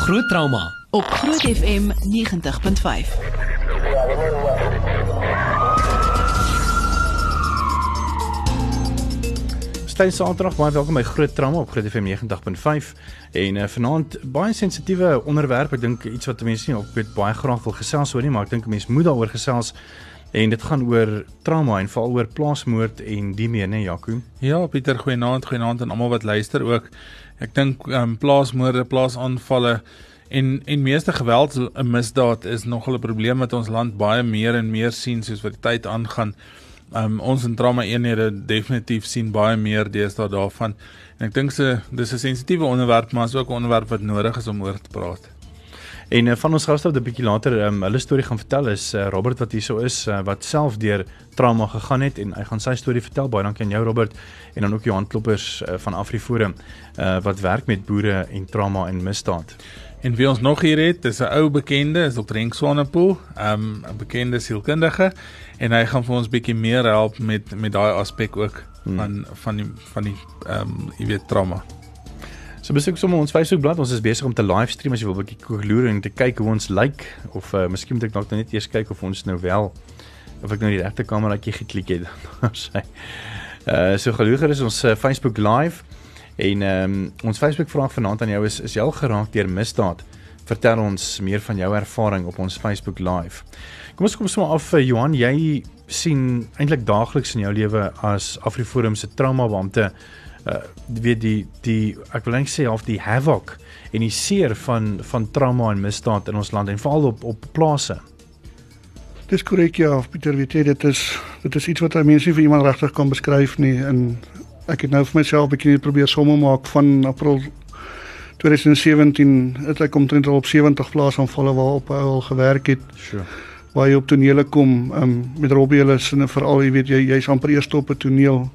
Groot trauma op Groot FM 90.5. Steyn Saterdag, baie welkom by Groot Trauma op Groot FM 90.5 en uh, vanaand baie sensitiewe onderwerp. Ek dink iets wat mense nie op weet baie graag wil gesels oor nie, maar ek dink mense moet daaroor gesels en dit gaan oor trauma en veral oor plaasmoord en die meer, né, Jaco? Ja, Pieter, goeienaand, goeienaand aan almal wat luister ook. Ek dink um, plaasmoorde, plaasaanvalle en en meeste geweld en misdaad is nogal 'n probleem wat ons land baie meer en meer sien soos wat die tyd aangaan. Um ons in trauma eenhede definitief sien baie meer deesdae daarvan. En ek dink se dis 'n sensitiewe onderwerp, maar is ook 'n onderwerp wat nodig is om oor te praat. En uh, van ons gaste wat 'n bietjie later um, hulle storie gaan vertel is uh, Robert wat hierso is uh, wat self deur trauma gegaan het en hy gaan sy storie vertel. Baie dankie aan jou Robert en dan ook Johan Kloppers uh, van AfriForum uh, wat werk met boere en trauma en misdaad. En wie ons nog hier het, is 'n ou bekende, is Dr. Henk Swanepoel, um, 'n bekende sielkundige en hy gaan vir ons bietjie meer help met met daai aspek ook hmm. van van die van die ehm um, jy weet trauma. So besoek sommer ons Facebookblad. Ons is besig om te livestream as jy wil 'n bietjie loer en te kyk hoe ons lyk like, of uh, miskien moet ek dalk net eers kyk of ons nou wel of ek nou die regte kameraatjie geklik het. Sy. Uh so gelukkig is ons uh, Facebook live. En ehm um, ons Facebook vraag vanaand aan jou is is jy al geraak deur misdaad? Vertel ons meer van jou ervaring op ons Facebook live. Kom ons kom sommer af vir Johan, jy sien eintlik daagliks in jou lewe as AfriForum se trauma beampte uh weet die die ek wil net sê of die havoc en die seer van van trauma en misdaad in ons land en veral op op plase. Dis korrek ja, Pieter, weet jy dit is dit is iets wat mense nie vir iemand regtig kan beskryf nie in ek het nou vir myself 'n bietjie probeer somme maak van April 2017 het ek omtrent al op 70 plaasaanvalle waarop hy al gewerk het. Sure. Waar jy op tonele kom um, met Robbie hulle sinne veral jy weet jy jy's amper eers op 'n toneel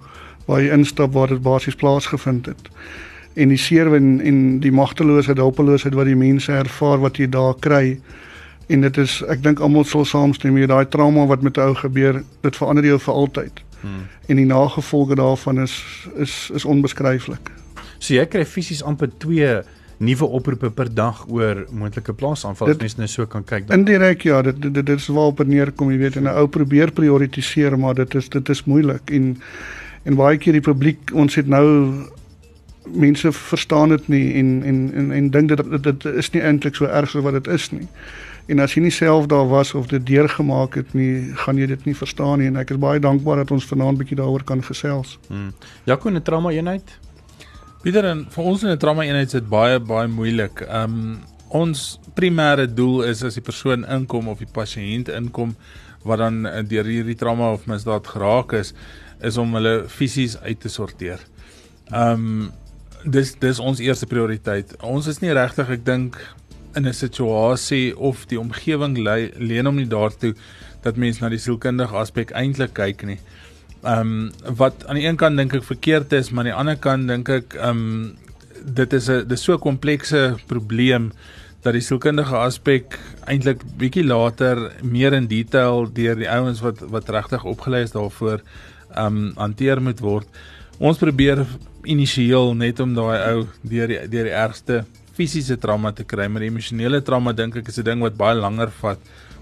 waar jy instap waar dit basies plaasgevind het. En die seer en en die magteloosheid, hulpeloosheid wat die mense ervaar wat jy daar kry en dit is ek dink almal sal saamstem hier daai trauma wat met 'n ou gebeur, dit verander jou vir altyd. Hmm. En die nagevolge daarvan is is is onbeskryflik. So jy kry fisies amper 2 nuwe oproepe per dag oor moontlike plaasaanvalle as mens nou so kan kyk. Indirek ja, dit dit, dit is waarop dit neerkom, jy weet, en 'n ou probeer prioritiseer, maar dit is dit is moeilik en en baie keer die publiek, ons het nou mense verstaan dit nie en en en, en dink dit, dit dit is nie eintlik so erg so wat dit is nie. En as jy nie self daar was of dit deurgemaak het nie, gaan jy dit nie verstaan nie en ek is baie dankbaar dat ons vanaand bietjie daaroor kan gesels. Hmm. Jaco, 'n trauma eenheid? Pieter, en vir ons in 'n trauma eenheid is dit baie baie moeilik. Ehm um, ons primêre doel is as die persoon inkom of die pasiënt inkom wat dan uh, deur hierdie trauma of misdaad geraak is, is om hulle fisies uit te sorteer. Ehm um, dis dis ons eerste prioriteit. Ons is nie regtig, ek dink in 'n situasie of die omgewing leen hom nie daartoe dat mense na die sielkundige aspek eintlik kyk nie. Ehm um, wat aan die een kant dink ek verkeerd is, maar aan die ander kant dink ek ehm um, dit is 'n dis so komplekse probleem dat die sielkundige aspek eintlik bietjie later meer in detail deur die ouens wat wat regtig opgelei is daarvoor um, hanteer moet word. Ons probeer initieel net om daai ou deur die deur die ergste fisiese trauma te kry, maar emosionele trauma dink ek is 'n ding wat baie langer vat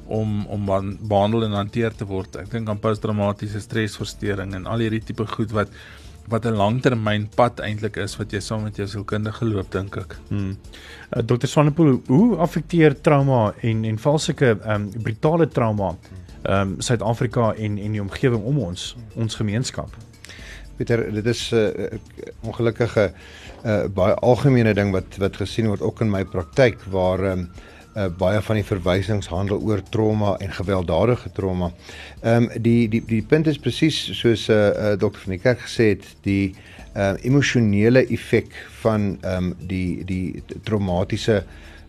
om om behandel en hanteer te word. Ek dink aan posttraumatiese stresversteuring en al hierdie tipe goed wat wat 'n langtermyn pad eintlik is wat jy saam met jou sielkundige loop dink ek. Hmm. Uh, Dr. Swanepoel, hoe affekteer trauma en en valseke ehm um, brutale trauma ehm um, Suid-Afrika en en die omgewing om ons, ons gemeenskap? Pieter, dit is 'n uh, ongelukkige uh, baie algemene ding wat wat gesien word ook in my praktyk waar um, uh, baie van die verwysings handel oor trauma en gewelddadige trauma. Ehm um, die die die punt is presies soos 'n uh, uh, dokter van die kerk gesê het, die uh, emosionele effek van ehm um, die die traumatiese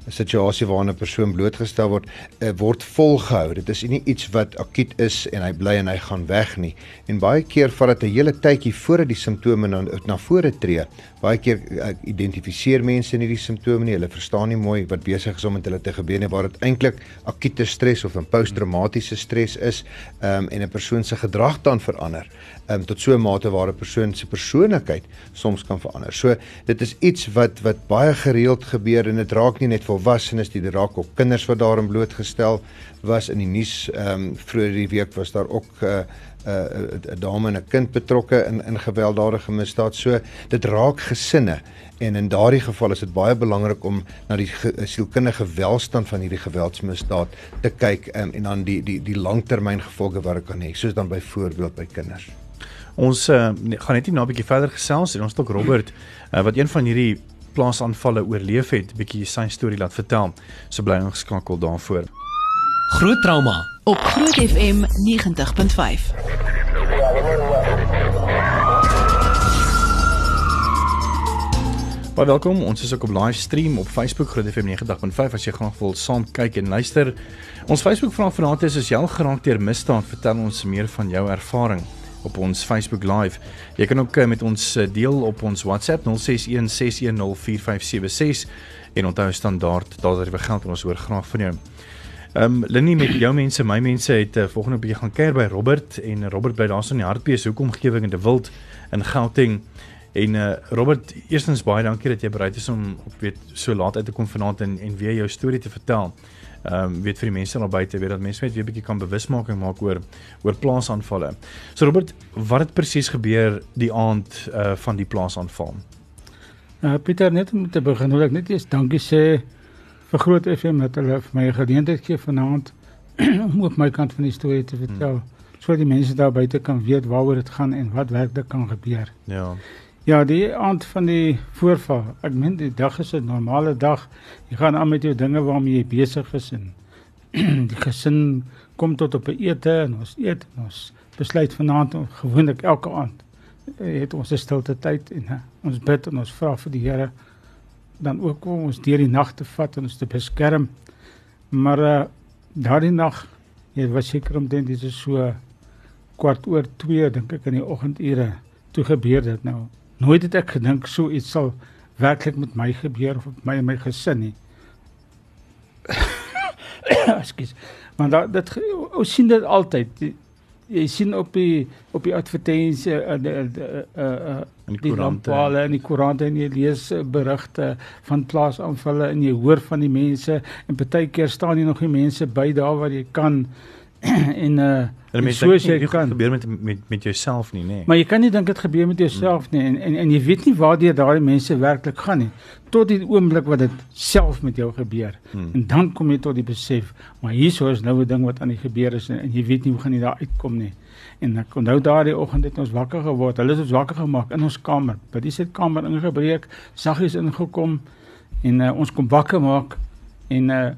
'n situasie waarna 'n persoon blootgestel word, uh, word volgehou. Dit is nie iets wat akuut is en hy bly en hy gaan weg nie. En baie keer vat dit 'n hele tydjie voordat die simptome na na vore tree. Baie keer uh, identifiseer mense nie die simptome nie. Hulle verstaan nie mooi wat besig is om met hulle te gebeur nie, waar dit eintlik akute stres of 'n posttraumatiese stres is, um, en 'n persoon se gedrag dan verander um, tot so 'n mate waar 'n persoon se persoonlikheid soms kan verander. So dit is iets wat wat baie gereeld gebeur en dit raak nie net vir volwassenes, die raak ook kinders wat daarin blootgestel was in die nuus ehm um, vroeër die week was daar ook 'n uh, uh, 'n dame en 'n kind betrokke in in gewelddadige misdaad. So dit raak gesinne en in daardie geval is dit baie belangrik om na die ge, sielkundige welstand van hierdie geweldsmisdaad te kyk um, en dan die die die langtermyngevolge wat dit kan hê, soos dan byvoorbeeld by kinders. Ons uh, gaan net nie nou 'n bietjie verder gesels en ons het ook Robert uh, wat een van hierdie plaasaanvalle oorleef het, bietjie sy storie laat vertel. So bly ingeskakel daarvoor. Groot trauma op Groot FM 90.5. Baie welkom. Ons is ook op livestream op Facebook Groot FM 90.5 as jy graag wil saam kyk en luister. Ons Facebook vraag vanaand is as jy al geraak deur misdaad, vertel ons meer van jou ervaring op ons Facebook Live. Jy kan ook eh, met ons eh, deel op ons WhatsApp 0616104576 en onthou standaard daar jy geld en ons hoor graag van jou. Ehm um, Linnie met jou mense, my mense het uh, volgende bietjie gaan kuier by Robert en Robert bly daarso in die Hartbees hoekomgewing in De Wild in Gauteng. En uh, Robert, eerstens baie dankie dat jy bereid is om op weet so laat uit te kom vanaand en en weer jou storie te vertel ehm um, weet vir die mense daar buite weet dat mense net weer 'n bietjie kan bewusmaking maak oor oor plaasaanvalle. So Robert, wat het presies gebeur die aand uh van die plaasaanval? Uh Pieter, net om te begin wil ek net eers dankie sê vir Groot FM dat hulle vir my 'n geleentheid gee vanaand om op my kant van die storie te vertel. Hmm. Sodat die mense daar buite kan weet waaroor dit gaan en wat werklik kan gebeur. Ja. Ja, die aand van die voorval. Ek meen die dag is 'n normale dag. Jy gaan aan met jou dinge waarmee jy besig is en die gesin kom tot op 'n ete en ons eet en ons besluit vanaand gewoonlik elke aand eh, het ons 'n stilte tyd en uh, ons bid en ons vra vir die Here dan ook om ons deur die nag te vat en ons te beskerm. Maar uh, daardie nag, jy was seker om dit is so kwart oor 2 dink ek in die oggendure toe gebeur dit nou. Nooit het ek gedink so iets sal werklik met my gebeur of met my en my gesin nie. Ekskuus. Want da, dit ons sien dit altyd. Jy sien op die op die advertensie uh, die uh, uh, in die koerante en die koerante en jy lees berigte van plaasaanvalle en jy hoor van die mense en baie keer staan jy nog die mense by daar waar jy kan en uh en mense soos jy kan gebeur met met met jouself nie nê. Nee. Maar jy kan nie dink dit gebeur met jouself nie en en en jy weet nie waar daai mense werklik gaan nie tot die oomblik wat dit self met jou gebeur. Hmm. En dan kom jy tot die besef, maar hierso is nou 'n ding wat aan die gebeur is en, en jy weet nie hoe gaan jy daar uitkom nie. En ek onthou daardie oggend het ons wakker geword. Hulle het ons wakker gemaak in ons kamer. By die sitkamer ingebreek, saggies ingekom en uh, ons kom wakker maak en uh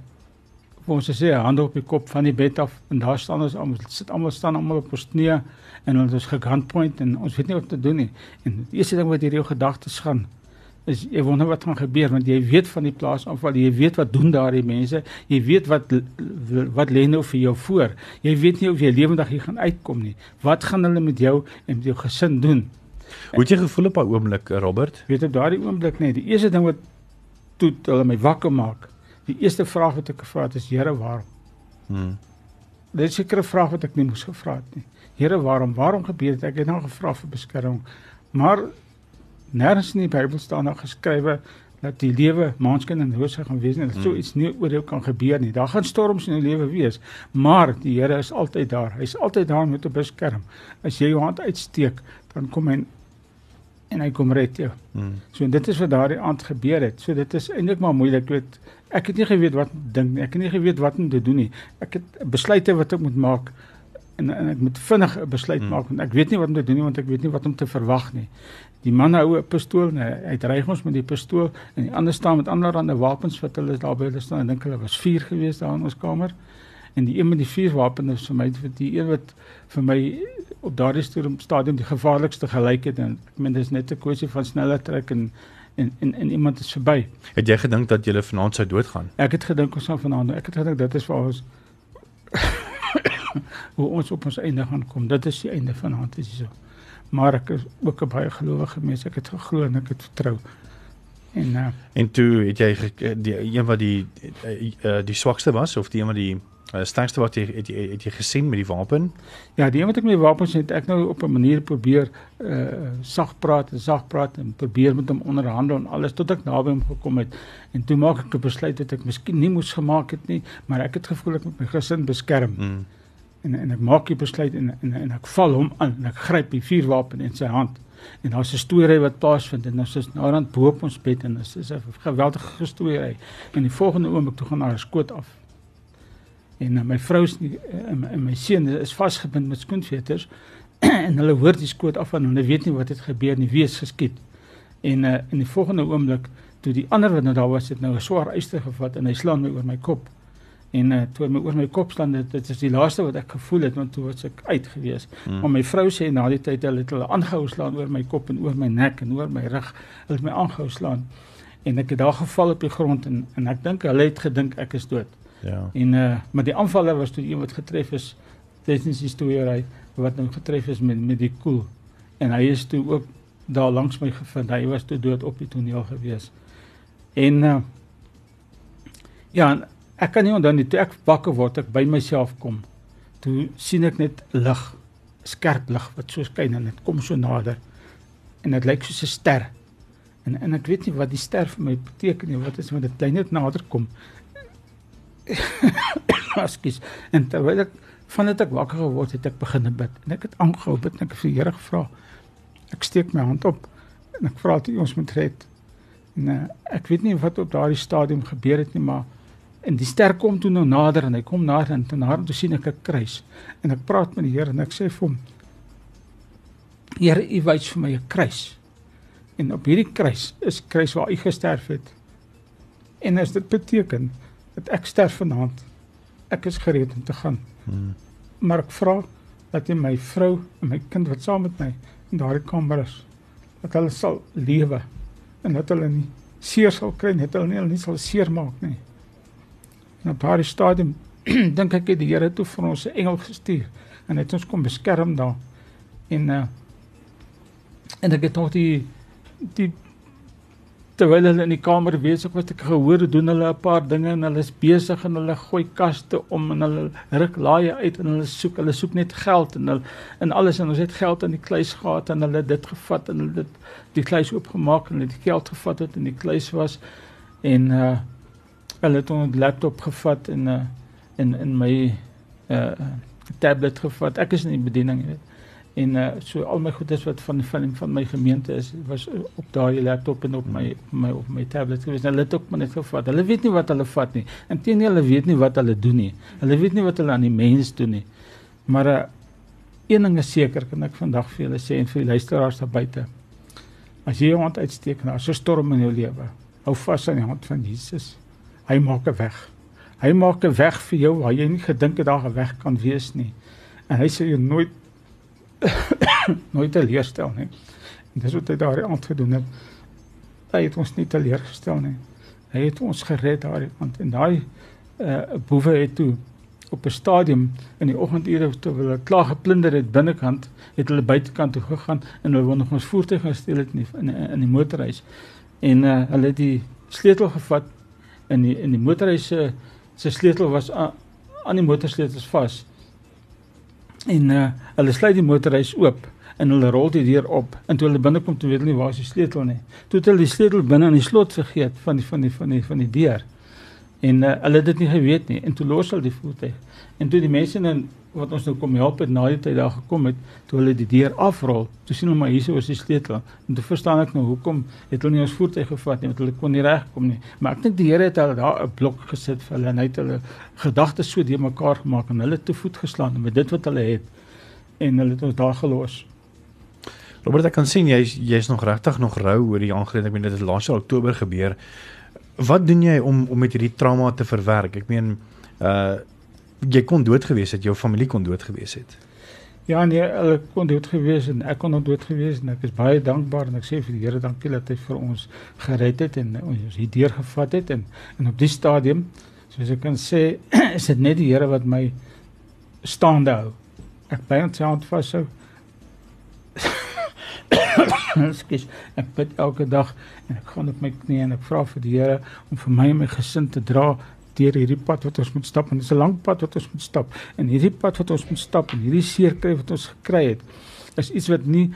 ons sê hande op die kop van die bed af en daar staan ons almal sit almal staan almal op ons knieë en ons is gegrandpoint en ons weet nie wat te doen nie. En die eerste ding wat hier jou gedagtes gaan is jy wonder wat gaan gebeur want jy weet van die plaas aanval, jy weet wat doen daardie mense, jy weet wat wat lê nou vir jou voor. Jy weet nie of jy lewendig hier gaan uitkom nie. Wat gaan hulle met jou en met jou gesin doen? Hoe het jy gevoel op daai oomblik, Robert? Weet op daardie oomblik net, die eerste ding wat toe hulle my wakker maak Die eerste vraag wat ek gevra het is Here, waarom? Hmm. Dit is 'n sekere vraag wat ek nie moes gevra het nie. Here, waarom? Waarom gebeur dit? Ek het nou gevra vir beskerming. Maar nêrens in die Bybel staan daar geskrywe dat die lewe maanskind en rose gaan wees en dat so hmm. iets nie oor jou kan gebeur nie. Daar gaan storms in jou lewe wees, maar die Here is altyd daar. Hy's altyd daar om te beskerm. As jy jou hand uitsteek, dan kom hy en hy kom red jou. Hmm. So dit is wat daardie aand gebeur het. So dit is eintlik maar moeilik weet ek het nie geweet wat dink nie. Ek het nie geweet wat om te doen nie. Ek het besluite wat ek moet maak en en ek moet vinnig 'n besluit hmm. maak want ek weet nie wat om te doen nie want ek weet nie wat om te verwag nie. Die man hou 'n pistool en hy uitreig ons met die pistool en die ander staan met allerlei wapens wat hulle daar by hulle staan. Ek dink hulle was 4 gewees daar in ons kamer. En die een met die vier wapens vir my die een wat vir my op daardie stadium die gevaarlikste gelyk het en ek meen dis net 'n kwessie van sneller trek en en en, en iemand is verby. Het jy gedink dat jy vanaand sou doodgaan? Ek het gedink ons sou vanaand ek het gedink dit is vir ons hoe ons op ons einde gaan kom. Dit is die einde vanaand is so. Maar ek is ook 'n baie gelowige mens. Ek het geglo en ek het vertrou. En uh, en toe het jy die een wat die uh, die swakste was of die een wat die Uh, sterkste wat jy het jy het jy gesien met die wapen? Ja, die een wat ek met die wapens het, ek nou op 'n manier probeer uh sag praat en sag praat en probeer met hom onderhandel en alles tot ek naby hom gekom het. En toe maak ek 'n besluit wat ek miskien nie moes gemaak het nie, maar ek het gevoel ek moet my gesin beskerm. Mm. En en ek maak die besluit en en en ek val hom aan en ek gryp die vuurwapen in sy hand. En daar's 'n storie wat plaasvind en ons is aan bo op ons bed en dit is 'n geweldige storie. En die volgende oomblik toe gaan haar skoot af. En uh, my vrou se en, en my seun is vasgebind met skoenveters en hulle hoor die skoot af en hulle weet nie wat het gebeur nie, wie is geskiet. En uh, in die volgende oomblik toe die ander wat nou daar was het nou 'n swaar yster gevat en hy slaan my oor my kop en uh, toe my oor my kop staan dit, dit is die laaste wat ek gevoel het want toe was ek uit gewees. Hmm. Maar my vrou sê na die tyd hulle het hulle aangehou slaan oor my kop en oor my nek en oor my rug. Hulle het my aangehou slaan en ek het daar geval op die grond en en ek dink hulle het gedink ek is dood. Ja. En uh maar die aanvaller was toe een wat getref is. Is die storie wat nou getref is met met die koel. En hy is toe ook daar langs my gevind. Hy was toe dood op die toneel gewees. En uh ja, en ek kan nie onthou nie toe ek wakker word, ek by myself kom. Toe sien ek net lig, skerp lig wat so skyn en dit kom so nader. En dit lyk soos 'n ster. En en ek weet nie wat die ster vir my beteken nie, wat is want dit bly net nader kom. Ekskuus. En terwyl ek vandat ek wakker geword het, ek begin bid. En ek het aangehou bid en ek het vir die Here gevra. Ek steek my hand op en ek vra dat U ons moet red. En uh, ek weet nie wat op daardie stadium gebeur het nie, maar en die ster kom toe nou nader en hy kom nader en toe nader toe sien ek 'n kruis. En ek praat met die Here en ek sê vir hom: Here, U wys vir my 'n kruis. En op hierdie kruis is kruis waar U gesterf het. En as dit beteken dat ek sterf vanaand, ek is gereed om te gaan. Hmm. Maar ek vra dat jy my vrou en my kind wat saam met my in daardie kamer is, dat hulle sal lewe en dat hulle nie seer sal kry nie, dat hulle nie hulle nie sal seer maak nie. En op daardie stadium dink ek het die Here toe vir ons 'n engel gestuur en het ons kom beskerm daar. En uh en ek het nog die die terwyl hulle in die kamer besig was, ek gehoor doen hulle 'n paar dinge en hulle is besig en hulle gooi kaste om en hulle ruk laaie uit en hulle soek, hulle soek net geld en hulle en alles en ons het geld in die kluis gehad en hulle dit gevat en hulle dit die kluis oopgemaak en hulle die geld gevat het in die kluis was en uh hulle het 'n laptop gevat en uh in in my uh tablet gevat. Ek is in die bediening, jy weet en uh, so al my goedes wat van van van my gemeente is was op daai laptop en op my op my op my tablet gewees. Hulle het ook maar net gevat. Hulle weet nie wat hulle vat nie. Inteendeel hulle weet nie wat hulle doen nie. Hulle weet nie wat hulle aan die mens doen nie. Maar uh, een ding is seker kan ek vandag vir julle sê en vir die luisteraars daar buite. As jy jou hand uitsteek na so 'n storm in jou lewe, hou vas aan die hand van Jesus. Hy maak 'n weg. Hy maak 'n weg vir jou waar jy nie gedink het daar 'n weg kan wees nie. En hy sê jy nooit nooit teleurstel nie. En dis wat hy daardie aand gedoen het. Hy het ons nie teleurgestel nie. Hy het ons gered daardie aand en daai uh boewe het toe op 'n stadium in die oggendure toe hulle klaar geplunder het binnekant, het hulle buitekant toe gegaan en hulle wou nog ons voertuig gesteel het in die, in, in die motorhuis. En uh hulle het die sleutel gevat in die in die motorhuis se se sleutel was aan, aan die motorsleutels vas En uh hulle sluit die motorhuis oop en hulle rol die deur op en toe hulle binnekom toe weet hulle nie waar is die sleutel nie. Toe het hulle die sleutel binne in die slot vergeet van die van die van die van die deur. En uh hulle het dit nie geweet nie en toe los hulle die voertuig. En toe die mense in wat ons nou kom help het na die tyd daar gekom het, toe hulle die deur afrol, toe sien hulle maar hier is die sleutel. En toe verstaan ek nou hoekom het hulle nie ons voertuig gevat nie want hulle kon nie regkom nie. Maar ek dink die Here het hulle daar 'n blok gesit vir hulle en hy het hulle gedagtes so de mekaar gemaak en hulle te voet geslaan met dit wat hulle het en hulle het ons daar gelos. Robert, ek kan sien jy's jy's nog regtig nog rou oor die aangeleentheid. Ek meen dit het laas jaar Oktober gebeur. Wat doen jy om om met hierdie trauma te verwerk? Ek meen uh jy kon dood gewees het, jou familie kon dood gewees het. Ja nee, hulle kon dood gewees en ek kon ook dood gewees en ek is baie dankbaar en ek sê vir die Here dankie dat hy vir ons gered het en ons hier deur gevat het en en op die stadium soos ek kan sê is dit net die Here wat my staande hou. Ek bly aan sy hand vashou. Skus, ek bid elke dag en ek gaan op my knieë en ek vra vir die Here om vir my en my gesin te dra deur hierdie pad wat ons moet stap en dit is 'n lang pad wat ons moet stap. En hierdie pad wat ons moet stap en hierdie seer kry wat ons gekry het, is iets wat nie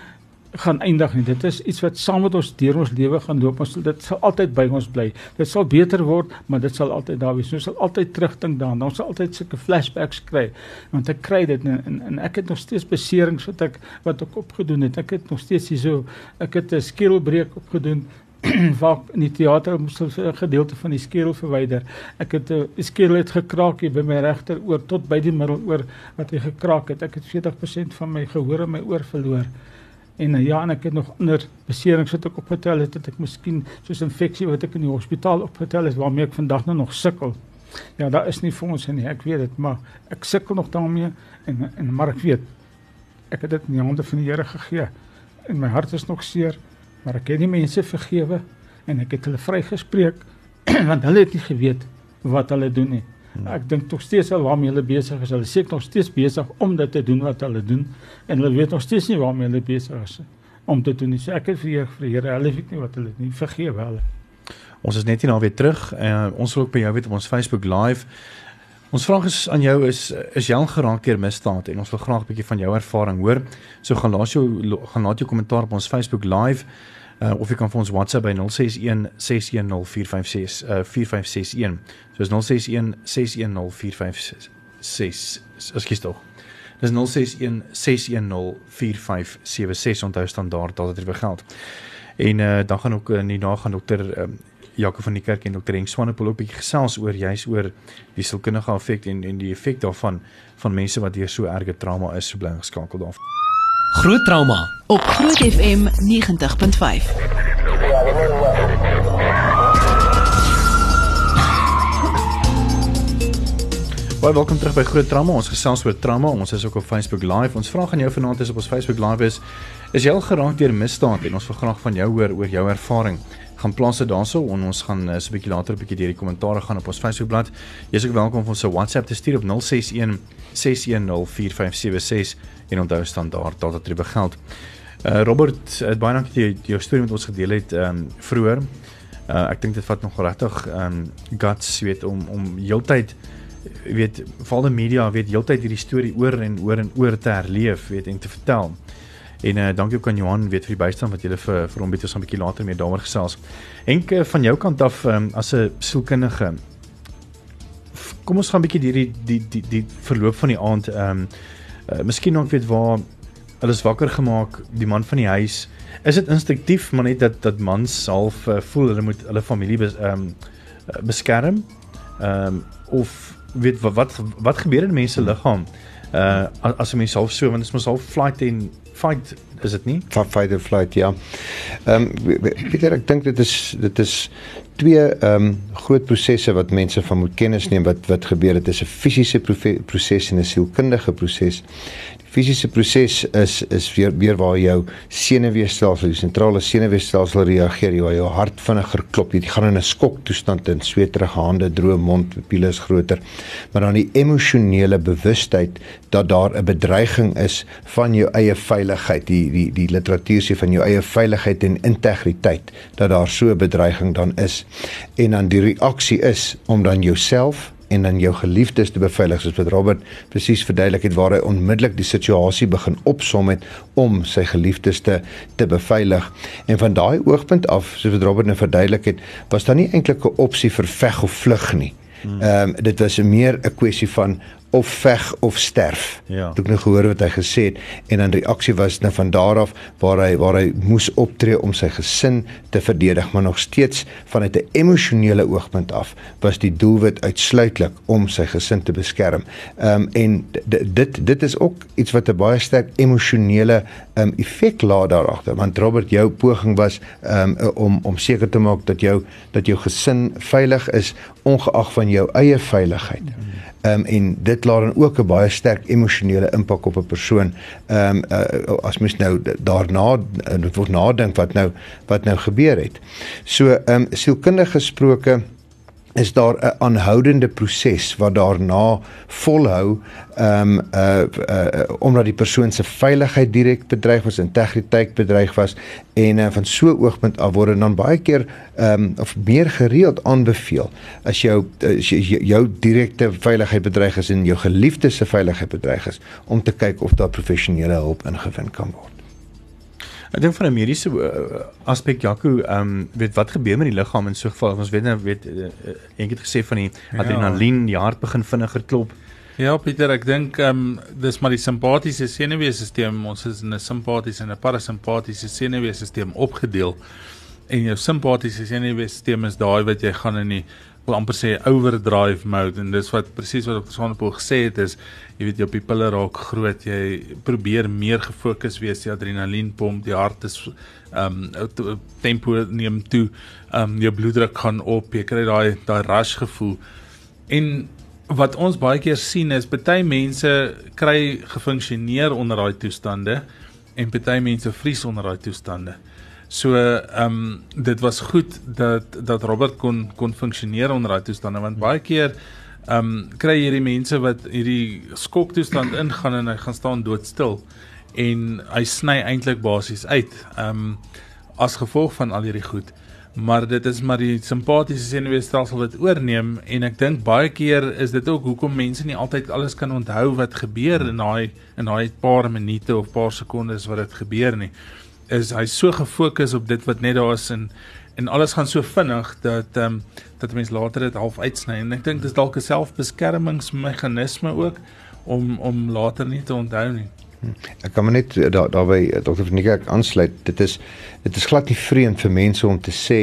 gaan eindig nie. Dit is iets wat saam met ons deur ons lewe gaan loop. Ons dit sal altyd by ons bly. Dit sal beter word, maar dit sal altyd daar wees. Ons sal altyd terugdink daaraan. Ons sal altyd sulke flashbacks kry. Want ek kry dit en, en, en ek het nog steeds beserings wat ek wat ek opgedoen het. Ek het nog steeds hierso ek het 'n skedelbreek opgedoen waar in die teater moes 'n gedeelte van die skedel verwyder. Ek het 'n uh, skedel het gekraak hier by my regter oor tot by die middeloor wat hy gekraak het. Ek het 40% van my gehoor in my oor verloor. En uh, ja, en ek het nog ander beserings wat ek opgetel het, het ek miskien soos infeksie wat ek in die hospitaal opgetel het waarmee ek vandag nou nog sukkel. Ja, daar is nie vir ons nie, ek weet dit, maar ek sukkel nog daarmee en en maar ek weet ek het dit in die hande van die Here gegee. En my hart is nog seer maar ek het die mense vergewe en ek het hulle vrygespreek want hulle het nie geweet wat hulle doen nie. Hmm. Ek dink tog steeds al waarmee hulle besig is. Hulle seker nog steeds besig om dit te doen wat hulle doen en hulle weet nog steeds nie waarmee hulle besig is om te doen nie. So ek het vir vir die Here, hulle weet nie wat hulle nie vergewe hulle. Ons is net hier nou weer terug. Uh, ons wil ook by jou weet op ons Facebook live. Ons vraag is aan jou is is jy al geraak deur misdaad en ons wil graag 'n bietjie van jou ervaring hoor. So gaan laat jou gaan laat jou kommentaar op ons Facebook live uh, of jy kan vir ons WhatsApp by 061 610 uh 4561. So is 061 610 4566. Ekskuus tog. Dis 061 610 4576 onthou standaard dat dit weer geld. En uh, dan gaan ook uh, nie na gaan dokter um, Jaco van die kerk en dokter Henk Swanepoel ook 'n bietjie gesels oor juis oor die sielkundige effek en en die effek daarvan van mense wat deur so erge trauma is so bly geskakel daar. Groot trauma op Groot FM 90.5. Baie welkom terug by Groot Trauma. Ons gesels oor trauma. Ons is ook op Facebook Live. Ons vra aan jou vanaand is op ons Facebook Live is is jy al geraak deur misdaad en ons wil graag van jou hoor oor jou ervaring gaan plaas dit daarso en ons gaan uh, so 'n bietjie later 'n bietjie deur die kommentare gaan op ons Facebookblad. Jy is ook welkom om ons 'n WhatsApp te stuur op 061 6104576 en onthou standaard dat dit begeld. Uh Robert, het baie dankie dat jy jou storie met ons gedeel het ehm um, vroeër. Uh ek dink dit vat nog regtig ehm um, guts weet om om heeltyd weet veral die media weet heeltyd hierdie storie oor en oor en oor te herleef weet en te vertel. En uh, dankie ook aan Johan weet vir die bystand wat jy vir vir hom bietjie so 'n bietjie later mee daaroor gesels. Henk uh, van jou kant af um, as 'n sielkundige kom ons gaan 'n bietjie hierdie die die die verloop van die aand ehm um, uh, miskien nog weet waar hulle is wakker gemaak die man van die huis is dit instinktief maar net dat dat mans half uh, voel hulle moet hulle familie bes, um, beskerm ehm um, of weet wat wat, wat gebeur in mense liggaam uh as 'n mens half so want dit is mos half flight en fight is dit nie? Fight or flight ja. Ehm um, Pieter ek dink dit is dit is twee ehm um, groot prosesse wat mense van moet kennis neem wat wat gebeur dit is 'n fisiese proses en 'n sielkundige proses. Fisiese proses is is weer weer waar jou senuweestelsel, die sentrale senuweestelsel reageer, jou jou hart vinniger klop, jy gaan in 'n skoktoestand in sweterige hande, droë mond, pupille is groter. Maar dan die emosionele bewustheid dat daar 'n bedreiging is van jou eie veiligheid, die die die literatuur sê van jou eie veiligheid en integriteit, dat daar so 'n bedreiging dan is. En dan die reaksie is om dan jouself en dan jou geliefdes te beveilig soos wat Robert presies verduidelik het waar hy onmiddellik die situasie begin opsom het om sy geliefdes te te beveilig en van daai oogpunt af soos wat Robert nou verduidelik het was daar nie eintlik 'n opsie vir veg of vlug nie. Hmm. Ehm um, dit was meer 'n kwessie van of veg of sterf. Ja. Ek het nou gehoor wat hy gesê het en dan reaksie was nou van daar af waar hy waar hy moes optree om sy gesin te verdedig, maar nog steeds vanuit 'n emosionele oogpunt af was die doelwit uitsluitlik om sy gesin te beskerm. Ehm um, en dit dit is ook iets wat 'n baie sterk emosionele ehm um, effek laat daar agter, want Robert jou poging was ehm um, om om seker te maak dat jou dat jou gesin veilig is ongeag van jou eie veiligheid. Mm. Ehm um, en dit laat dan ook 'n baie sterk emosionele impak op 'n persoon. Ehm um, uh, as mens nou daarna uh, word nadink wat nou wat nou gebeur het. So ehm um, sielkundig gesproke is daar 'n aanhoudende proses wat daarna volhou ehm um, uh, uh omdat die persoon se veiligheid direk bedreig was, integriteit bedreig was en uh, van so oogpunt af word dan baie keer ehm um, of meer gereeld aanbeveel as jou as jou, jou direkte veiligheid bedreig is en jou geliefdes se veiligheid bedreig is om te kyk of daar professionele hulp ingewin kan word. Ek dink van 'n mediese uh, aspek Jaco, ehm um, weet wat gebeur met die liggaam in so 'n geval? Ons weet nou weet uh, eendag het gesê van die adrenalien, die hart begin vinniger klop. Ja, Pieter, ek dink ehm um, dis maar die simpatiese senuweestelsel. Ons is in 'n simpatiese en 'n parasimpatiese senuweestelsel opgedeel. En jou simpatiese senuweestelsel is daai wat jy gaan in die wil amper sê overdrive mode en dis wat presies wat Dr. Sonnepoel gesê het is jy weet jou pupille raak groot jy probeer meer gefokus wees die adrenalien pomp die hart is ehm um, tempo neem toe ehm um, jou bloeddruk gaan op jy kry daai daai rush gevoel en wat ons baie keer sien is baie mense kry gefunksioneer onder daai toestande en baie mense vries onder daai toestande So ehm um, dit was goed dat dat Robert kon kon funksioneer onder daai toestande want baie keer ehm um, kry hierdie mense wat hierdie skoktoestand ingaan en hy gaan staan doodstil en hy sny eintlik basies uit ehm um, as gevolg van al hierdie goed. Maar dit is maar die simpatiese senuweestelsel wat oorneem en ek dink baie keer is dit ook hoekom mense nie altyd alles kan onthou wat gebeur in daai in daai paar minute of paar sekondes wat dit gebeur nie is hy so gefokus op dit wat net daar is en en alles gaan so vinnig dat ehm um, dat mense later dit half uitsny en ek dink dis dalk 'n selfbeskermingsmeganisme ook om om later nie te onthou nie. Ek kan maar net daar daarby Dr. Vernieker aansluit. Dit is dit is glad nie vreemd vir mense om te sê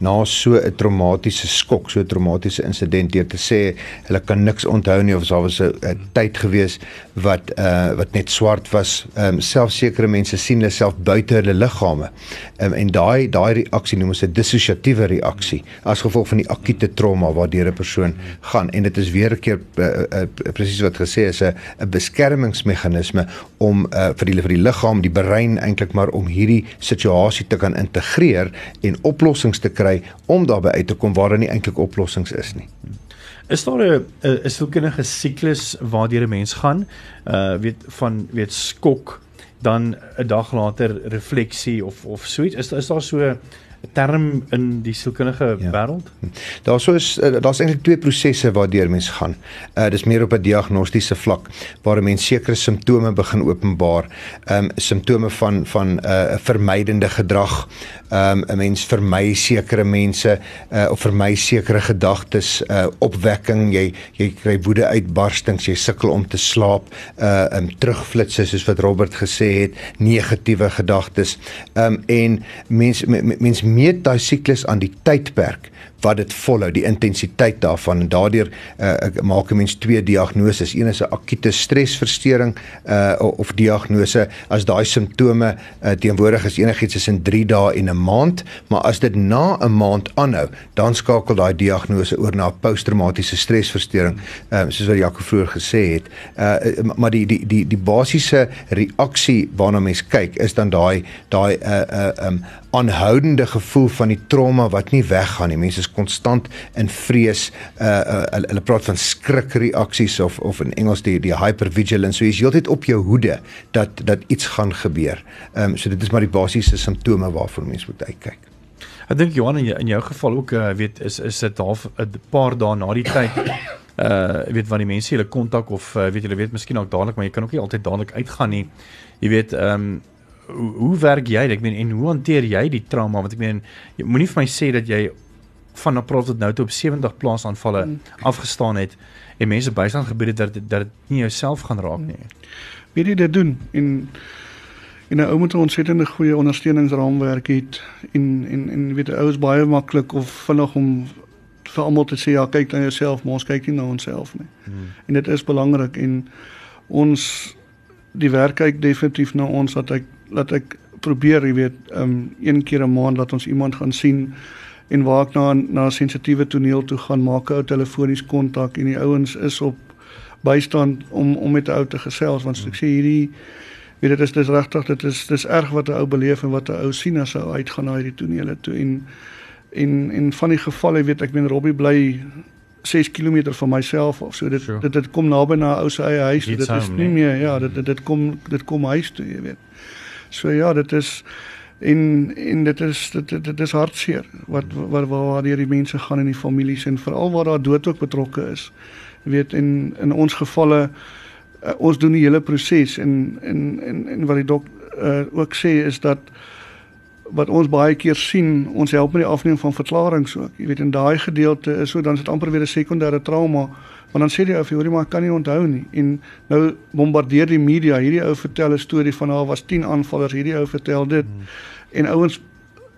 na so 'n traumatiese skok, so 'n traumatiese insident deur te sê hulle kan niks onthou nie of daar was 'n tyd gewees wat uh wat net swart was. Ehm um, selfs sekere mense sien hulle self buite hulle liggame. Ehm um, en daai daai reaksie noem ons 'n dissosiatiewe reaksie as gevolg van die akute trauma waardeur 'n persoon gaan en dit is weer 'n keer uh, uh, presies wat gesê is 'n 'n beskermingsmeganisme om uh, vir die vir die liggaam, die brein eintlik maar om hierdie situasie te kan integreer en oplossings te kry om daarby uit te kom waar daar nie eintlik oplossings is nie. Is daar 'n 'n sielkundige siklus waardeur 'n mens gaan? Uh weet van weet skok dan 'n dag later refleksie of of so iets. Is is daar so 'n term in die sielkundige ja. wêreld? Daar sou is eh, daar's eintlik twee prosesse waardeur mens gaan. Uh dis meer op 'n diagnostiese vlak waar 'n mens sekere simptome begin openbaar. Um simptome van van 'n uh, vermydende gedrag. Um 'n mens vermy sekere mense uh of vermy sekere gedagtes, uh opwekking, jy jy kry woede uitbarstings, jy sukkel om te slaap, uh um terugflitsse soos wat Robert gesê het, negatiewe gedagtes. Um en mens mens meet daai siklus aan die tydperk wat dit volhou, die intensiteit daarvan en daardeur uh, maak 'n mens twee diagnoses. Een is 'n akute stresversteuring uh of diagnose as daai simptome uh, teenwoordig is enigiets tussen 3 dae en 'n maand, maar as dit na 'n maand aanhou, dan skakel daai diagnose oor na 'n posttraumatiese stresversteuring, uh soos wat Jaco vroeër gesê het. Uh maar die die die die basiese reaksie waarna mens kyk is dan daai daai uh uh um aanhoudende gevoel van die trauma wat nie weggaan nie. Mense is konstant in vrees. Uh, uh hulle praat van skrikreaksies of of in Engels die die hypervigilance. So jy is heeltyd op jou hoede dat dat iets gaan gebeur. Ehm um, so dit is maar die basiese simptome waarvoor mens moet uitkyk. Ek dink Johan in jou, in jou geval ook uh, weet is is dit half 'n paar dae na die tyd uh weet wanneer die mense hulle kontak of uh, weet julle weet miskien ook dadelik maar jy kan ook nie altyd dadelik uitgaan nie. Jy weet ehm um, hoe, hoe werk jy? Ek meen en hoe hanteer jy die trauma? Want ek meen jy moenie vir my sê dat jy van April tot nou toe op 70 plaasaanvalle mm. afgestaan het en mense bystand gebied het dat dat dit nie jouself gaan raak nie. Wie dit dit doen en en 'n ou moet 'n ontsettende goeie ondersteuningsraamwerk het en en en weet 'n ou is baie maklik of vinnig om vir almal te sê ja kyk na jouself maar ons kyk nie na onsself nie. Hmm. En dit is belangrik en ons die werk kyk definitief na ons dat ek laat ek probeer jy weet um een keer 'n maand dat ons iemand gaan sien en waar ek na na sensitiewe toneel toe gaan maak ou telefonies kontak en die ouens is op bystand om om met die ou te gesels want ek sê hierdie weet dit is dis regtig dit is dis erg wat 'n ou beleef en wat 'n ou sien as hy uitgaan na hierdie tonele toe en En en van die gevalle weet ek, men Robbie bly 6 km van myself of so dit Sure. dit dit kom naby na ou se eie huis. Iets Dit is nie meer ja, dit dit, dit kom dit kom huis toe, jy weet. So ja, dit is en en dit is dit dit, dit is hartseer wat wat waar deur die mense gaan in die families en veral waar daar dood ook betrokke is. Jy weet in in ons gevalle uh, ons doen die hele proses en en en en wat die dok uh, ook sê is dat wat ons baie keer sien, ons help met die afneem van verklaringe ook. Jy weet in daai gedeelte is so dan is dit amper weer 'n sekondêre trauma, want dan sê die ou vir hoorie maar ek kan nie onthou nie. En nou bombardeer die media, hierdie ou vertel 'n storie van daar was 10 aanvallers, hierdie ou vertel dit. Hmm. En ouens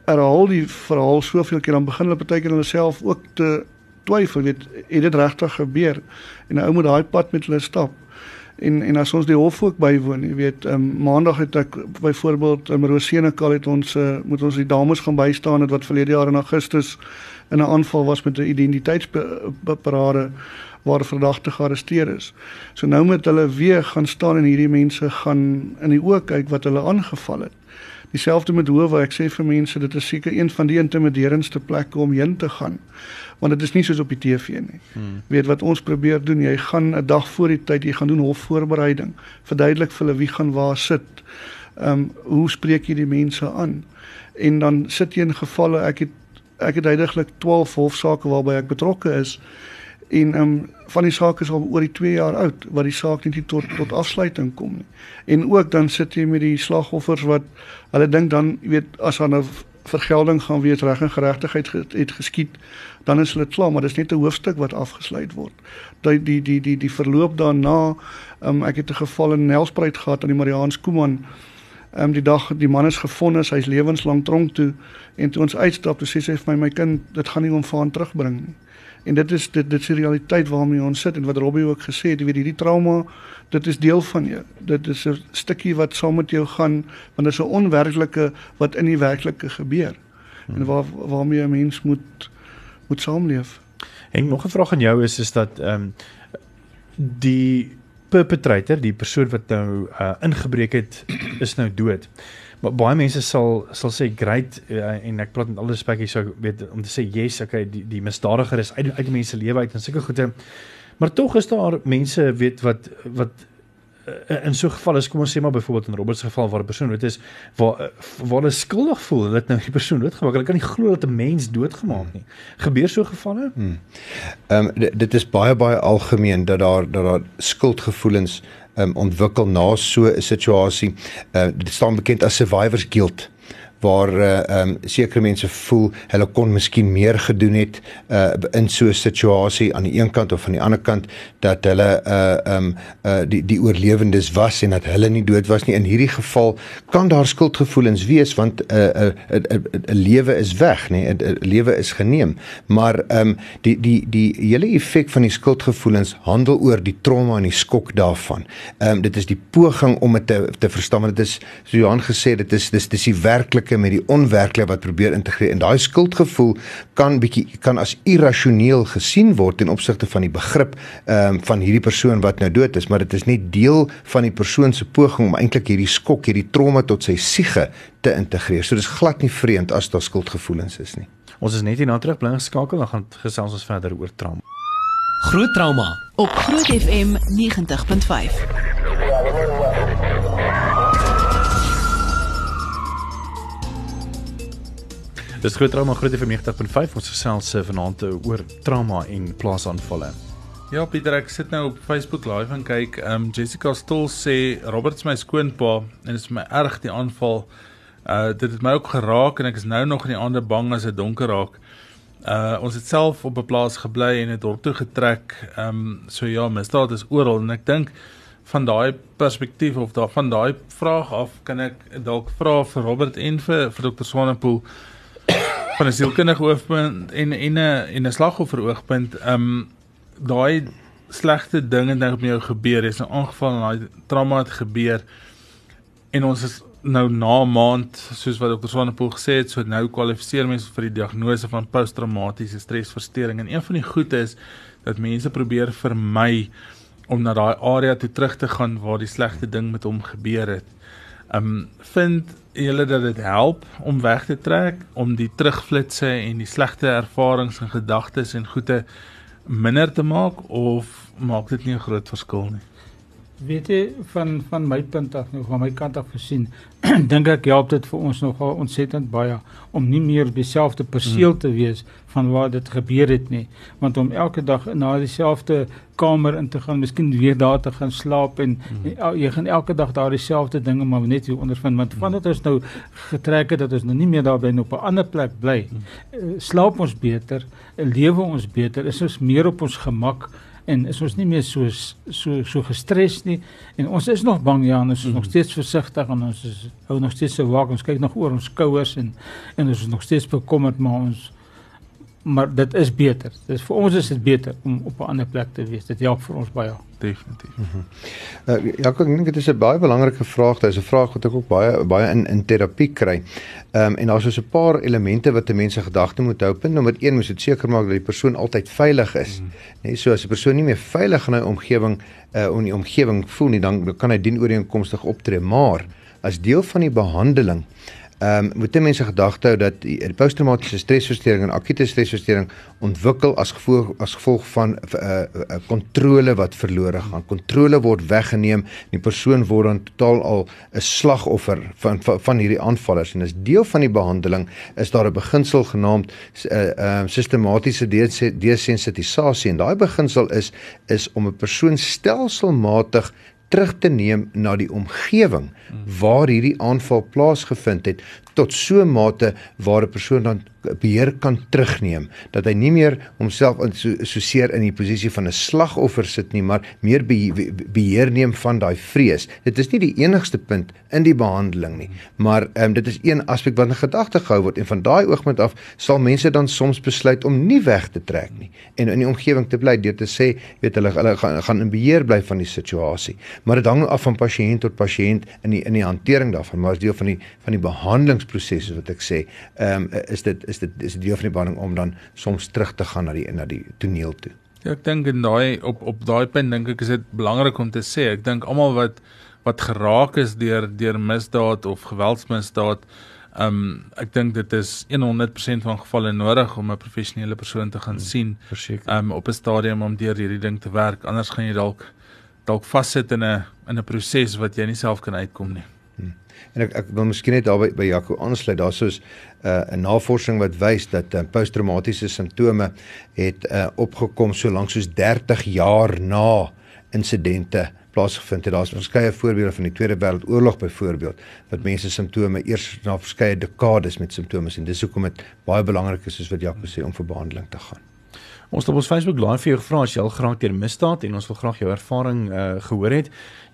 herhaal die verhaal soveel keer dan begin hulle partykeer hulle self ook te twyfel, weet, het dit regtig gebeur? En 'n ou moet daai pad met hulle stap. En en as ons die hof ook bywoon, jy weet, um, maandag het ek byvoorbeeld in Rosenekal het ons uh, moet ons die dames gaan bystaan het wat verlede jaar in Augustus in 'n aanval was met 'n identiteitsparade waar verdagte gearresteer is. So nou moet hulle weer gaan staan en hierdie mense gaan in die oë kyk wat hulle aangeval het. Dieselfde met Howe, ek sê vir mense dit is seker een van die intimiderendste plekke om heen te gaan. Want dit is nie soos op die TV nie. Hmm. Weet wat ons probeer doen, jy gaan 'n dag voor die tyd, jy gaan doen hofvoorbereiding, verduidelik vir hulle wie gaan waar sit. Ehm um, hoe spreek jy die mense aan? En dan sit jy in gevalle ek het ek het heidaglik 12 hofsaake waarby ek betrokke is en ehm um, van die sake is al oor die 2 jaar oud wat die saak nie tot tot afsluiting kom nie. En ook dan sit jy met die slagoffers wat hulle dink dan weet as daar nou vergelding gaan wees reg en geregtigheid ge- het geskied dan is hulle klaar maar dis net 'n hoofstuk wat afgesluit word. Die die die die die verloop daarna um, ek het 'n geval in Nelspruit gehad aan die Mariaans Koeman Ehm um, die dag die man is gefonnis, hy's lewenslang tronk toe en toe ons uitstap, toe sê sy vir my my kind, dit gaan nie hom vaan terugbring nie. En dit is dit dit is die realiteit waarmee ons sit en wat Robbie ook gesê het, jy weet hierdie trauma, dit is deel van jou. Dit is 'n stukkie wat saam met jou gaan, want dit is 'n onwerklike wat in die werklike gebeur. Hmm. En waar waarmee 'n mens moet moet saamleef. En nog 'n vraag aan jou is is dat ehm um, die perpetrator, die persoon wat nou uh, ingebreek het, is nou dood. Maar baie mense sal sal sê great uh, en ek praat met alle respek hier sou weet om te sê yes, okay, die die misdadiger is uit uit die mense lewe uit en sulke goede. Maar tog is daar mense weet wat wat uh, in so 'n geval is kom ons sê maar byvoorbeeld in Robert se geval waar 'n persoon dood is waar uh, waar hulle skuldig voel dat nou die persoon doodgemaak. Hulle kan nie glo dat 'n mens doodgemaak nie. Gebeur so gevalle? Ehm um, dit is baie baie algemeen dat daar dat daar skuldgevoelens um, ontwikkel na so 'n situasie. Uh, dit staan bekend as survivor's guilt waar uh ehm um, sekere mense voel hulle kon miskien meer gedoen het uh in so 'n situasie aan die een kant of aan die ander kant dat hulle uh ehm um, uh die die oorlewendes was en dat hulle nie dood was nie. In hierdie geval kan daar skuldgevoelens wees want 'n uh, 'n uh, 'n uh, uh, lewe is weg nê 'n uh, lewe is geneem. Maar ehm um, die die die hele effek van die skuldgevoelens handel oor die trauma en die skok daarvan. Ehm um, dit is die poging om dit te te verstaan want dit is so Johan gesê dit is dis dis die werklike met die onwerklike wat probeer integreer en daai skuldgevoel kan bietjie kan as irrasioneel gesien word ten opsigte van die begrip ehm um, van hierdie persoon wat nou dood is maar dit is net deel van die persoon se poging om eintlik hierdie skok hierdie trauma tot sy siege te integreer so dis glad nie vreemd as daar skuldgevoelens is nie Ons is net hier na terug bly geskakel dan gaan gesels ons verder oor trauma. Groot trauma op Groot FM 90.5. Dis groot trauma groot FM 90.5 ons gesels eh, vanaand eh, oor trauma en plaasaanvalle. Ja Pieter, ek sit nou op Facebook live en kyk. Ehm um, Jessica Stol sê Robert is my skoonpa en dit is my erg die aanval. Uh dit het my ook geraak en ek is nou nog in die aande bang as dit donker raak. Uh ons het self op 'n plaas gebly en het dorp toe getrek. Ehm um, so ja, misdaad is oral en ek dink van daai perspektief of daar van daai vraag af kan ek dalk vra vir Robert en vir vir Dr. Swanepoel van 'n sielkundige oogpunt en en 'n en 'n slagoffer oogpunt. Ehm um, daai slegte dinge wat met jou gebeur, is 'n ongeval en daai trauma het gebeur en ons is nou na 'n maand soos wat Dr. Swanepoel gesê het, so nou kwalifiseer mense vir die diagnose van posttraumatiese stresversteuring en een van die goeie is dat mense probeer vermy om na daai area toe terug te gaan waar die slegte ding met hom gebeur het. Ehm um, vind julle dat dit help om weg te trek om die terugflitsse en die slegte ervarings en gedagtes en goeie minder te maak of maak dit nie 'n groot verskil nie? Weet jy van van my punt af nou van my kant af gesien dink ek help dit vir ons nogal ontsettend baie om nie meer dieselfde perseel te wees van waar dit gebeur het nie want om elke dag na dieselfde kamer in te gaan miskien weer daar te gaan slaap en, mm. en jy gaan elke dag daar dieselfde dinge maar net weer ondervind want vandat ons nou getrek het dat ons nou nie meer daar bly op 'n ander plek bly mm. slaap ons beter lewe ons beter is ons meer op ons gemak en is ons nie meer so so so gestres nie en ons is nog bang ja ons is mm. nog steeds versigtig en ons is hou nog steeds so waak ons kyk nog oor ons skouers en en ons is nog steeds bekommerd maar ons maar dit is beter. Dit vir ons is dit beter om op 'n ander plek te wees. Dit help vir ons baie definitief. Mm -hmm. uh, ja, ek dink dit is 'n baie belangrike vraag. Dit is 'n vraag wat ek ook baie baie in in terapie kry. Ehm um, en daar's so 'n paar elemente wat 'n mens se gedagte moet hou. Punt nommer 1 moet dit seker maak dat die persoon altyd veilig is. Mm -hmm. Nee, so as 'n persoon nie meer veilig in 'n omgewing uh in die omgewing voel nie, dan kan hy dien ooreenkomstig optree. Maar as deel van die behandeling Ehm um, moet mense gedagte hou dat die, die posttraumatiese stresversteuring en akute stresversteuring ontwikkel as gevolg as gevolg van 'n uh, eh, uh, eh, kontrole wat verlore gaan. Kontrole word weggeneem. En die persoon word dan totaal al 'n slagoffer van, van van hierdie aanvallers. En as deel van die behandeling is daar 'n beginsel genaamd 'n uh, uh, sistematiese desensitisasie. En daai beginsel is is om 'n persoon stelselmatig terug te neem na die omgewing waar hierdie aanval plaasgevind het tot so 'n mate waar 'n persoon dan beheer kan terugneem dat hy nie meer homself assosieer in die posisie van 'n slagoffer sit nie maar meer beheer neem van daai vrees. Dit is nie die enigste punt in die behandeling nie, maar um, dit is een aspek wat in gedagte gehou word en van daai oogpunt af sal mense dan soms besluit om nie weg te trek nie en in die omgewing te bly deur te sê weet hulle hulle gaan, gaan in beheer bly van die situasie. Maar dit hang af van pasiënt tot pasiënt in die in die hantering daarvan, maar as deel van die van die behandelingsproses wat ek sê, ehm um, is dit is dit is 'n deel van die behandeling om dan soms terug te gaan na die na die toneel toe. Ja, ek dink in daai op op daai punt dink ek is dit belangrik om te sê, ek dink almal wat wat geraak is deur deur misdaad of geweldsmisdaad Um ek dink dit is 100% van gevalle nodig om 'n professionele persoon te gaan hmm, sien verseker um op 'n stadium om deur hierdie ding te werk anders gaan jy dalk dalk vassit in 'n in 'n proses wat jy nie self kan uitkom nie. En ek ek wil miskien net daarby by Jaco aansluit. Daar's soos 'n uh, navorsing wat wys dat uh, posttraumatiese simptome het uh, opgekom so lank soos 30 jaar na insidente plaasgevind het. Daar's verskeie voorbeelde van die Tweede Wêreldoorlog byvoorbeeld wat mense simptome eers na verskeie dekades met simptome sien. Dis hoekom dit baie belangrik is soos wat Jaco sê om vir behandeling te gaan. Ons het op ons Facebook live vir jou gevra as jy al geraak deur misdaad en ons wil graag jou ervaring uh, gehoor het.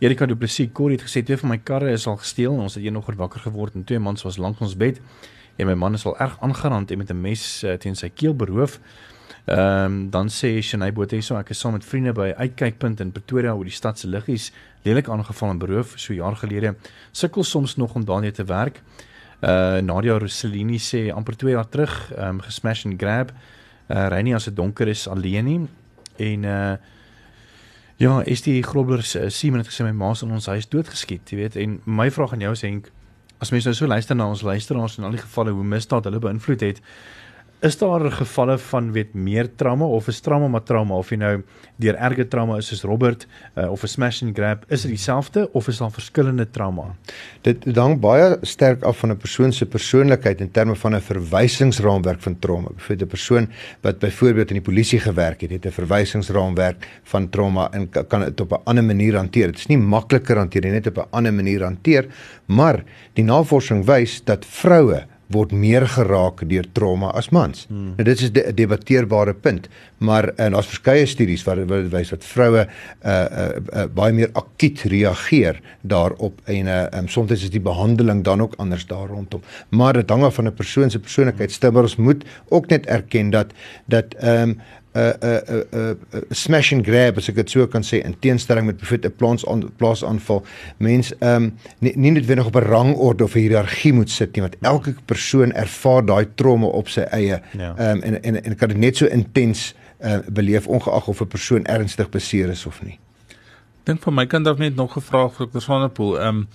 Erika Du Plessis Corrie het gesê twee van my karre is al gesteel en ons het een nog wakker geword en twee mans was lank ons bed en my man is al erg aangerand en met 'n mes uh, teen sy keel beroof. Ehm um, dan sê Shanay Botha so ek is saam met vriende by uitkykpunt in Pretoria oor die stad se liggies lelik aangeval en beroof so jaar gelede. Sukkel soms nog om daarmee te werk. Uh Nadia Rossellini sê amper 2 jaar terug ehm um, gesmash and grab uh ry nie as dit donker is alleen nie. En uh ja, is die Groblers uh, Simon het gesê my ma se in ons huis doodgeskiet, jy weet. En my vraag aan jou is Henk, as mense nou so luister na ons luisteraars en al die gevalle hoe misdaad hulle beïnvloed het, Is daar gevalle van weet meer trauma of is trauma maar trauma of jy nou deur erge trauma is soos Robert uh, of 'n smash and grab is dit dieselfde of is daar verskillende trauma? Dit hang baie sterk af van 'n persoon se persoonlikheid in terme van 'n verwysingsraamwerk van trauma. Vir 'n persoon wat byvoorbeeld in die polisie gewerk het, het 'n verwysingsraamwerk van trauma en kan dit op 'n ander manier hanteer. Dit is nie makliker hanteer nie, net op 'n ander manier hanteer, maar die navorsing wys dat vroue word meer geraak deur trauma as mans. Hmm. Nou dit is 'n de debatteerbare punt, maar en daar's verskeie studies wat wat wys dat vroue uh, uh uh baie meer akuut reageer daarop en uh um, soms is die behandeling dan ook anders daar rondom. Maar dit hang af van 'n persoon se persoonlikheid. Stemmer ons moet ook net erken dat dat ehm um, 'n 'n 'n 'n smash and grab as ek dit so kan sê in teenstelling met bijvoorbeeld 'n plaas aan plaas aanval. Mens ehm um, nie nie noodwendig op 'n rangorde of 'n hiërargie moet sit nie want elke persoon ervaar daai trauma op sy eie. Ja. Ehm ja. um, en en en kan dit net so intens uh, beleef ongeag of 'n persoon ernstig beseer is of nie. Dink van my kant af net nog 'n vraag vir Dr. Swanepoel. Ehm um,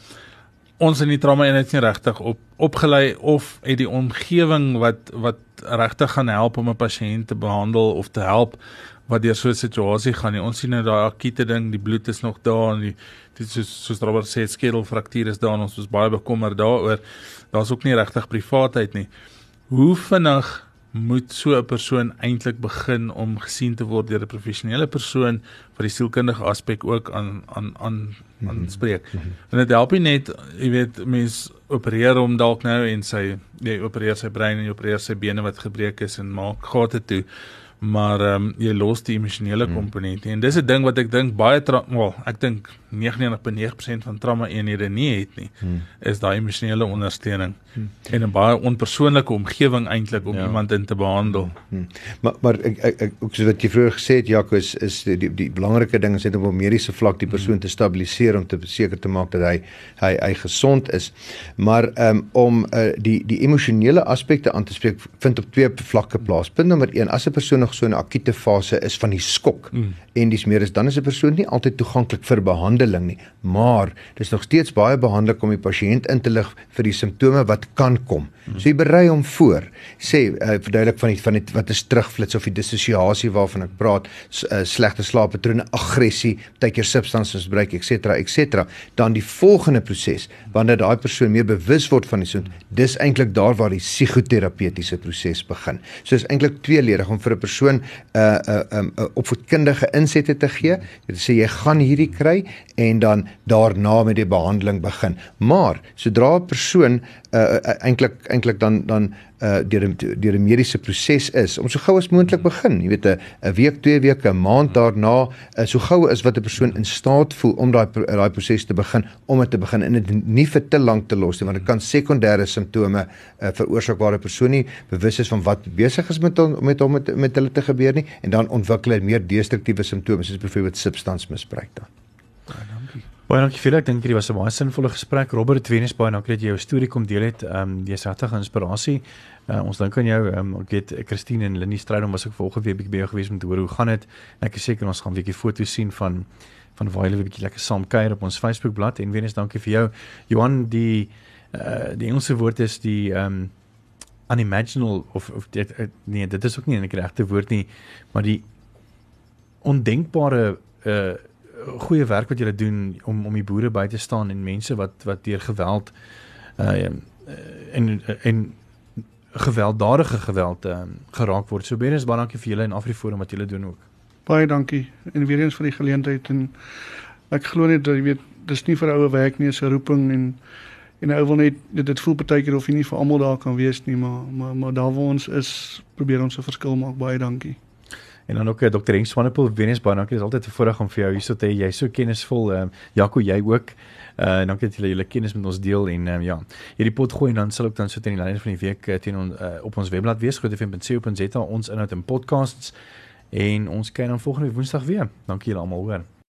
ons in die trauma eenheid nie regtig op opgelei of het die omgewing wat wat regtig gaan help om 'n pasiënt te behandel of te help wat deur so 'n situasie gaan nie. Ons sien nou daai akute ding, die bloed is nog daar en die dit soos soos Robert sê skedelfraktuur is daar en ons is baie bekommerd daaroor. Daar's ook nie regtig privaatheid nie. Hoe vinnig moet so 'n persoon eintlik begin om gesien te word deur 'n professionele persoon wat die sielkundige aspek ook aan aan aan aanspreek. Mm -hmm. En dit help nie net, jy weet, mens opereer hom dalk nou en sy jy opereer sy brein en jy opereer sy bene wat gebreek is en maak gate toe maar ehm um, jy los die emosionele hmm. komponent en dis 'n ding wat ek dink baie wel ek dink 99.9% van trauma eenhede nie het nie hmm. is daai emosionele ondersteuning hmm. en 'n baie onpersoonlike omgewing eintlik om ja. iemand in te behandel. Hmm. Maar maar ek ek, ek ook so wat jy vroeër gesê het Jaco is is die die, die belangrike ding is net om op mediese vlak die persoon hmm. te stabiliseer om te seker te maak dat hy hy hy gesond is. Maar um, om uh, die die emosionele aspekte aan te spreek vind op twee vlakke plaas. Punt nommer 1 as 'n persoon nog so 'n akute fase is van die skok hmm. en dis meer is dan is 'n persoon nie altyd toeganklik vir behandeling behandeling nie, maar dis nog steeds baie behandelik om die pasiënt in te lig vir die simptome wat kan kom. So jy berei hom voor. Sê uh, verduidelik van die van die wat is terugflits of die dissosiasie waarvan ek praat, uh, slegte slaappatrone, aggressie, tydjie substansiesgebruik, etc, etc. Dan die volgende proses, wanneer daai persoon meer bewus word van die soort, dis eintlik daar waar die psigoterapeutiese proses begin. So is eintlik tweeledig om vir 'n persoon 'n uh, 'n uh, 'n um, uh, opvoedkundige insette te gee. Dit sê jy gaan hierdie kry en dan daarna met die behandeling begin. Maar sodra 'n persoon uh, uh, eintlik eintlik dan dan uh, deur 'n deur 'n mediese proses is om so gou as moontlik begin, jy weet 'n 'n week, twee weke, 'n maand daarna, uh, so gou as wat 'n persoon in staat voel om daai daai proses te begin, om dit te begin en dit nie vir te lank te los nie, want dit kan sekondêre simptome uh, veroorsaak waar 'n persoon nie bewus is van wat besig is met hom met hom met, met hulle te gebeur nie en dan ontwikkel hy meer destruktiewe simptome soos byvoorbeeld substansmisbruik dan. Baie dankie vir dit. Ek dink dit was 'n baie sinvolle gesprek. Robert Venus baie dankie dat jy jou storie kom deel het. Ehm um, jy's regtig 'n inspirasie. Uh, ons dink aan jou. Um, ek weet Christine en Lenie Strydom was ook volgende week bietjie by jou gewees om te hoor hoe gaan dit. Ek is seker ons gaan 'n bietjie foto's sien van van waar hulle bietjie lekker saam kuier op ons Facebook bladsy en Venus dankie vir jou. Johan die uh, die Engelse woord is die ehm um, unimaginal of of dit nee, dit is ook nie 'n regte woord nie, maar die ondenkbare uh goeie werk wat julle doen om om die boere by te staan en mense wat wat deur geweld uh en en gewelddadige geweld uh, geraak word. So baie baie dankie vir julle en Afriforum wat julle doen ook. Baie dankie en weer eens vir die geleentheid en ek glo net dat jy weet dis nie vir oue werk nie, 'n roeping en en ou wil net dit, dit voel partykeer of jy nie vir almal daar kan wees nie, maar maar maar daar waar ons is, probeer ons 'n verskil maak. Baie dankie. En dan ook uh, Dr. Henk Swanepoel, Venus baie dankie. Dit is altyd 'n voorreg om vir jou hier so te hê. Jy's so kennisvol. Ehm um, Jaco, jy ook. Uh en dankie dat jy julle kennis met ons deel en um, ja. Hierdie pot gooi en dan sal ek dan so teen die lyn van die week uh, teen on, uh, op ons webblad wees grootefm.co.za ons inhoud en podcasts en ons kyk dan volgende Woensdag weer. Dankie julle almal hoor.